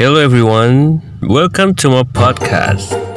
Hello, everyone. Welcome to my podcast.